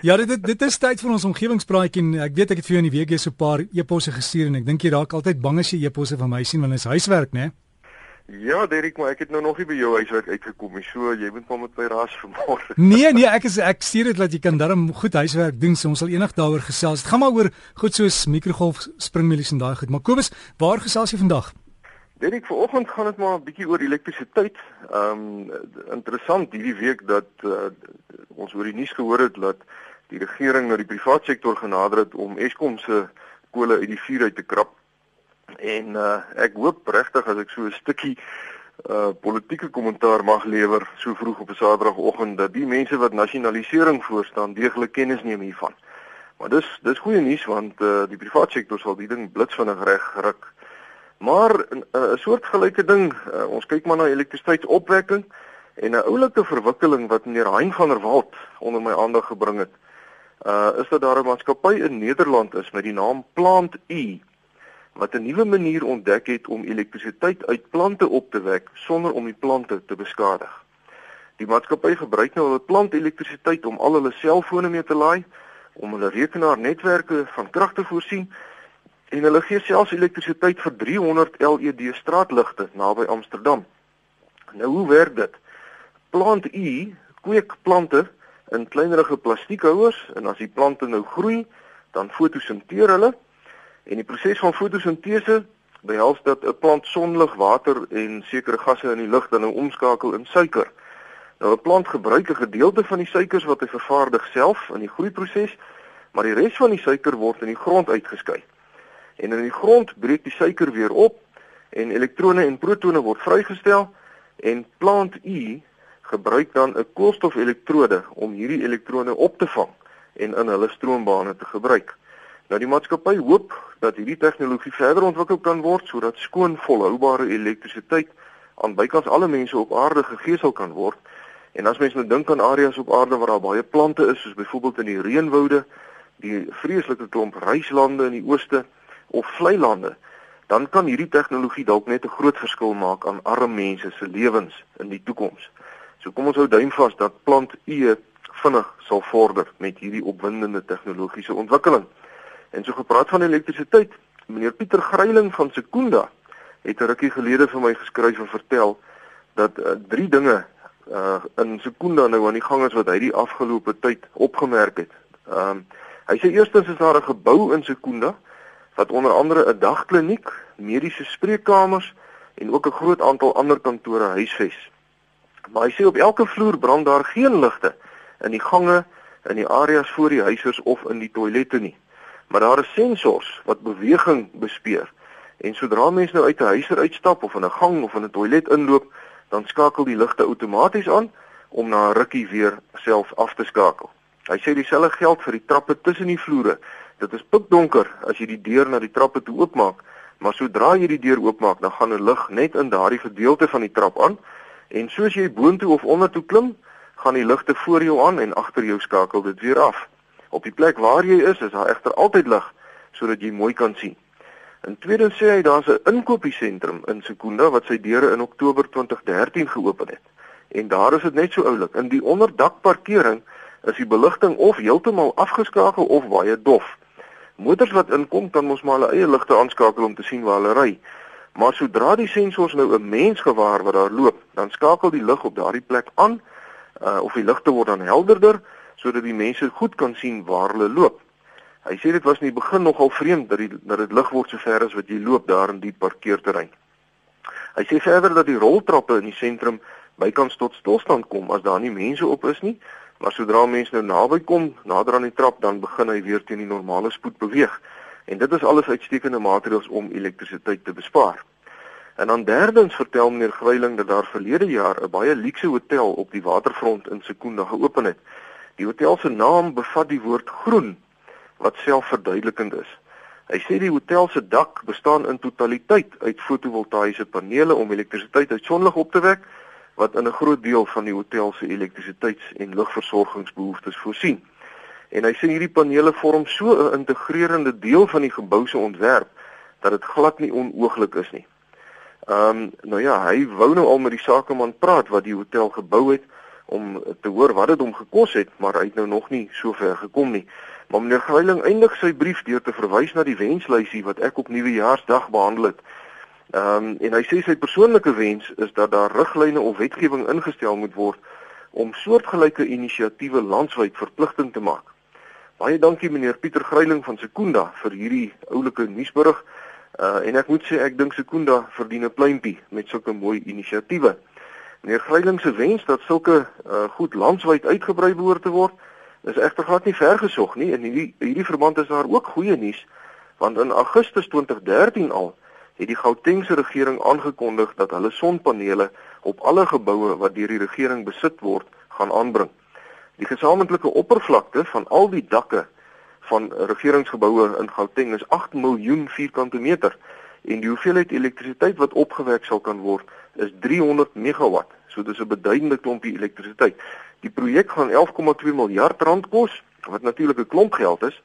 Ja, dit dit is tyd vir ons omgewingspraatjie en ek weet ek het vir jou in die week hier so 'n paar e-posse gestuur en ek dink jy raak altyd bang as jy e-posse van my sien want dit is huiswerk, né? Ja, Derek, maar ek het nou nog nie by jou huiswerk uitgekom nie. So, jy moet maar met my raas vanmôre. Nee, nee, ek is ek stuur dit dat jy kan darm goed huiswerk doen. So ons sal eendag daaroor gesels. Dit gaan maar oor goed soos mikrogolf springmelies en daai goed. Maar Kobus, waar gesels jy vandag? Derek, vanoggend gaan dit maar 'n bietjie oor elektrisiteit. Ehm um, interessant hierdie week dat uh, ons oor die nuus gehoor het dat die regering na die private sektor genader het om Eskom se kolle uit die vuur uit te krap. En uh, ek hoop regtig as ek so 'n stukkie uh politieke kommentaar mag lewer so vroeg op 'n Saterdagoggend dat die mense wat nasionalisering voorstaan deeglik kennis neem hiervan. Maar dis dis goeie nuus want uh die private sektor sal die ding blitsvinnig reg ruk. Maar 'n uh, soortgelyke ding, uh, ons kyk maar na elektrisiteitsopwekking en 'n oulike verwikkeling wat meneer Hein van der Walt onder my aandag gebring het. Uh is dat daar 'n maatskappy in Nederland is met die naam Plant E wat 'n nuwe manier ontdek het om elektrisiteit uit plante op te wek sonder om die plante te beskadig. Die maatskappy gebruik nou hulle plantelektrisiteit om al hulle selfone mee te laai, om hulle rekenaarnetwerke van krag te voorsien en hulle gee selfs elektrisiteit vir 300 LED straatligte naby Amsterdam. Nou hoe werk dit? Plant E kweek plante in kleinerige plastiekhouers en as die plante nou groei, dan fotosinteer hulle en die proses van fotosintese behels dat 'n plant sonlig, water en sekere gasse in die lug dan nou omskakel in suiker. Nou 'n plant gebruik 'n gedeelte van die suikers wat hy vervaardig self in die groeiproses, maar die res van die suiker word in die grond uitgeskei. En in die grond breek die suiker weer op en elektrone en protone word vrygestel en plant E gebruik dan 'n koolstofelektrode om hierdie elektrone op te vang en in hulle stroombane te gebruik. Nou die maatskappy hoop dat hierdie tegnologie verder ontwikkel kan word sodat skoon volhoubare elektrisiteit aan bykans alle mense op aarde gegee sal kan word. En as mens nou dink aan areas op aarde waar daar baie plante is, soos byvoorbeeld in die reënwoude, die vreeslike klomp ryslande in die ooste of vlei lande, dan kan hierdie tegnologie dalk net 'n groot verskil maak aan arme mense se lewens in die toekoms. So kom ons hou duim vas dat plant E vinnig sal vorder met hierdie opwindende tegnologiese ontwikkeling. En so gepraat van elektrisiteit, meneer Pieter Gryiling van Sekunda het 'n rukkie gelede vir my geskryf en vertel dat uh, drie dinge uh, in Sekunda nou aan die gang is wat hy die afgelope tyd opgemerk het. Ehm um, hy sê eerstens is daar 'n gebou in Sekunda wat onder andere 'n dagkliniek, mediese spreekkamers en ook 'n groot aantal ander kantore huisves. Maar hy sê op elke vloer brand daar geen ligte in die gange, in die areas voor die huisers of in die toilette nie. Maar daar is sensors wat beweging bespeur. En sodra mens nou uit 'n huiser uitstap of in 'n gang of in 'n toilet inloop, dan skakel die ligte outomaties aan om na 'n rukkie weer self af te skakel. Hy sê dieselfde geld vir die trappe tussen die vloere. Dit is pikdonker as jy die deur na die trappe toe oopmaak, maar sodra jy die deur oopmaak, dan gaan 'n lig net in daardie gedeelte van die trap aan En soos jy boontoe of ondertoe klim, gaan die ligte voor jou aan en agter jou skakel dit weer af. Op die plek waar jy is, is daar egter altyd lig sodat jy mooi kan sien. In tweede sê hy daar's 'n inkopiesentrum in Sekunda wat sy deure in Oktober 2013 geopen het. En daar is dit net so oulik. In die onderdakparkering is die beligting of heeltemal afgeskakel of baie dof. Motors wat inkom kan mos maar hulle eie ligte aanskakel om te sien waar hulle ry. Maar sodra die sensors nou 'n mens gewaar wat daar loop, dan skakel die lig op daardie plek aan uh, of die ligte word dan helderder sodat die mense goed kan sien waar hulle loop. Hy sê dit was in die begin nogal vreemd dat die dat dit lig word so ver as wat jy loop daar in die parkeerterrein. Hy sê verder dat die roltrappe in die sentrum bykans tot stilstand kom as daar nie mense op is nie, maar sodra mense nou naby kom, nader aan die trap, dan begin hy weer teen die normale spoed beweeg. En dit is alles uitstekende maatreëls om elektrisiteit te bespaar. En dan derdens vertel meneer Gryiling dat daar verlede jaar 'n baie luukse hotel op die waterfront in Sekunda geopen het. Die hotel se naam bevat die woord groen wat selfverduidelikend is. Hy sê die hotel se dak bestaan in totaliteit uit fotovoltaïese panele om elektrisiteit uit sonlig op te wek wat in 'n groot deel van die hotel se elektrisiteits- en lugversorgingsbehoeftes voorsien. En hy sê hierdie panele vorm so 'n integrerende deel van die gebou se ontwerp dat dit glad nie onooglik is nie. Ehm um, nou ja, hy wou nou al met die sakeman praat wat die hotel gebou het om te hoor wat dit hom gekos het, maar hy het nou nog nie so ver gekom nie. Maar meneer Greiling eindig sy brief deur te verwys na die wenslysie wat ek op Nuwejaarsdag behandel het. Ehm um, en hy sê sy persoonlike wens is dat daar riglyne of wetgewing ingestel moet word om soortgelyke inisiatiewe landwyd verpligting te maak. Baie dankie meneer Pieter Greiling van Sekunda vir hierdie oulike nuusberig. Uh en ek moet sê ek dink Sekunda verdien 'n pluimpie met sulke mooi inisiatiewe. Meneer Greiling se wens dat sulke uh goed landwyd uitgebrei behoort te word, is egter glad nie ver gesog nie. In hierdie hierdie verband is daar ook goeie nuus want in Augustus 2013 al het die Gautengse regering aangekondig dat hulle sonpanele op alle geboue wat deur die regering besit word, gaan aanbring. Die gesamentlike oppervlakte van al die dakke van regeringsgeboue in Gauteng is 8 miljoen vierkante meter en die hoeveelheid elektrisiteit wat opgewek sal kan word is 300 megawatt. So dis 'n beduidende klompie elektrisiteit. Die projek gaan 11,2 miljard rand kos, wat natuurlik 'n klomp geld is,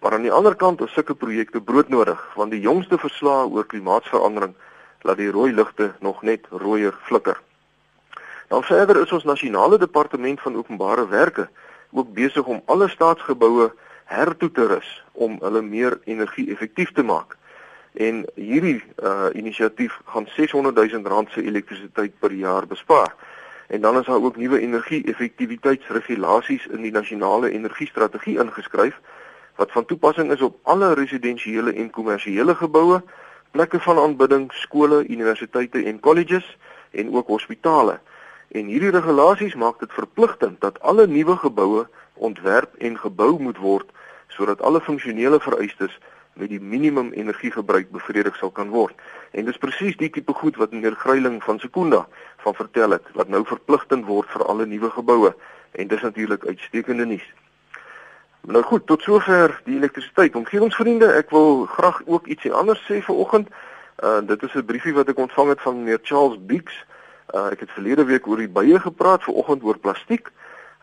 maar aan die ander kant is sulke projekte broodnodig want die jongste verslae oor klimaatsverandering laat die rooi ligte nog net rooier flikker. Dan verder is ons nasionale departement van openbare werke ook besig om alle staatsgeboue hertoe te rus om hulle meer energie-effektief te maak. En hierdie uh inisiatief gaan 600 000 rand se elektrisiteit per jaar bespaar. En dan is daar ook nuwe energie-effektiwiteitsregulasies in die nasionale energiestrategie ingeskryf wat van toepassing is op alle residensiële en kommersiële geboue plekke van aanbidding, skole, universiteite en kolleges en ook hospitale. En hierdie regulasies maak dit verpligtend dat alle nuwe geboue ontwerp en gebou moet word sodat alle funksionele vereistes met die minimum energiegebruik bevredig sal kan word. En dis presies die tipe goed wat meneer Greiling van Sekunda van vertel het wat nou verpligtend word vir alle nuwe geboue en dis natuurlik uitstekende nuus. Nou goed, tot sover die elektrisiteit. Omgewingsvriende, ek wil graag ook ietsie anders sê vir oggend. Uh dit is 'n briefie wat ek ontvang het van meneer Charles Beeks. Uh ek het verlede week oor die bye gepraat, vir oggend oor plastiek.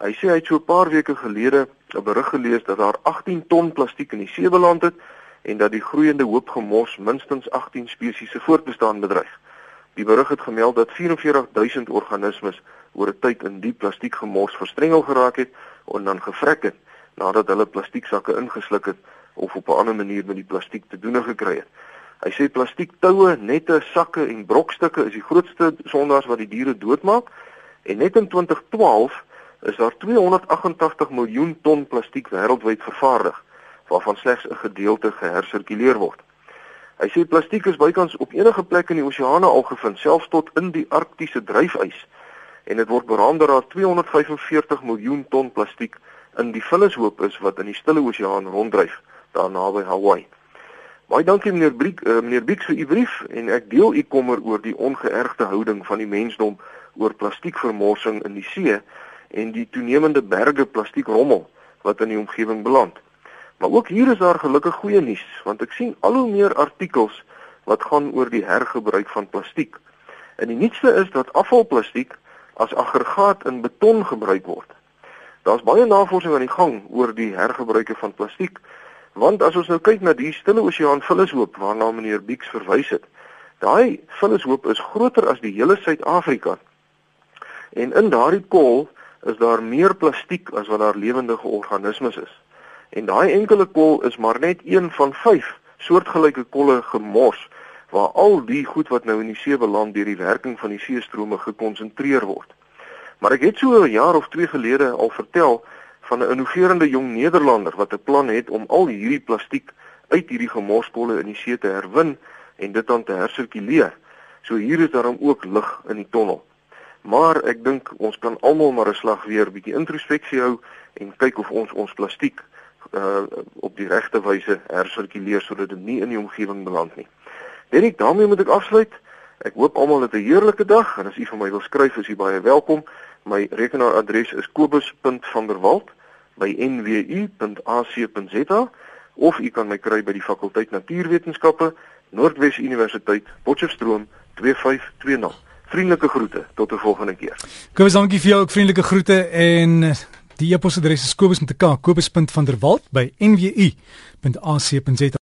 Hy sê hy het so 'n paar weke gelede 'n berig gelees dat daar 18 ton plastiek in die see beland het en dat die groeiende hoop gemors minstens 18 spesies se voortbestaan bedreig. Die berig het gemeld dat 44000 organismes oor 'n tyd in die plastiek gemors verstrengel geraak het en dan gevrek het nadat hulle plastieksakke ingesluk het of op 'n ander manier met die plastiek te doen gekry het. Hy sê plastiektoue, nette, sakke en brokstukke is die grootste sondaars wat die diere doodmaak en net in 2012 is daar 288 miljoen ton plastiek wêreldwyd vervaardig waarvan slegs 'n gedeelte gehersirkuleer word. Hy sê plastiek is bykans op enige plek in die oseane al gevind, selfs tot in die arktiese dryfys en dit word beraam dat daar 245 miljoen ton plastiek in die vullishoop is wat in die Stille Oseaan ronddryf daar naby Hawaii. Baie dankie meneer Briek, uh, meneer Briek vir u brief en ek deel u kommer oor die ongeërgde houding van die mensdom oor plastiekvermorsing in die see en die toenemende berge plastiekrommel wat in die omgewing beland. Maar ook hier is daar gelukkig goeie nuus want ek sien al hoe meer artikels wat gaan oor die hergebruik van plastiek. En die nuutste is dat afvalplastiek as aggregaat in beton gebruik word. Daar's baie navorsing aan die gang oor die hergebruike van plastiek. Want as ons nou kyk na die Stille Oseaan vullishoop waarna meneer Beeks verwys het, daai vullishoop is groter as die hele Suid-Afrika. En in daardie kol is daar meer plastiek as wat daar lewendige organismes is. En daai enkele kol is maar net een van 5 soortgelyke kolle gemors waar al die goed wat nou in die see beland deur die werking van die seestrome gekonsentreer word. Maar ek het so 'n jaar of 2 gelede al vertel van 'n innoverende jong Nederlander wat 'n plan het om al hierdie plastiek uit hierdie gemorskolle in die see te herwin en dit dan te hersirkuleer. So hier is daarom ook lig in die tonnel. Maar ek dink ons kan almal maar 'n slag weer bietjie introspeksie hou en kyk of ons ons plastiek uh op die regte wyse hersirkuleer sodat dit nie in die omgewing beland nie. Dit daarmee moet ek afsluit. Ek hoop almal het 'n heerlike dag en as u vir my wil skryf, is u baie welkom. My rekenaaradres is kobus.vanderwalt@nwu.ac.za of u kan my kry by die fakulteit Natuurwetenskappe, Noordwes Universiteit, Potchefstroom 2520. Vriendelike groete tot 'n volgende keer. Kobus, dankie vir jou ook vriendelike groete en die e-posadres is kobus.k kobus.vanderwalt by nwu.ac.za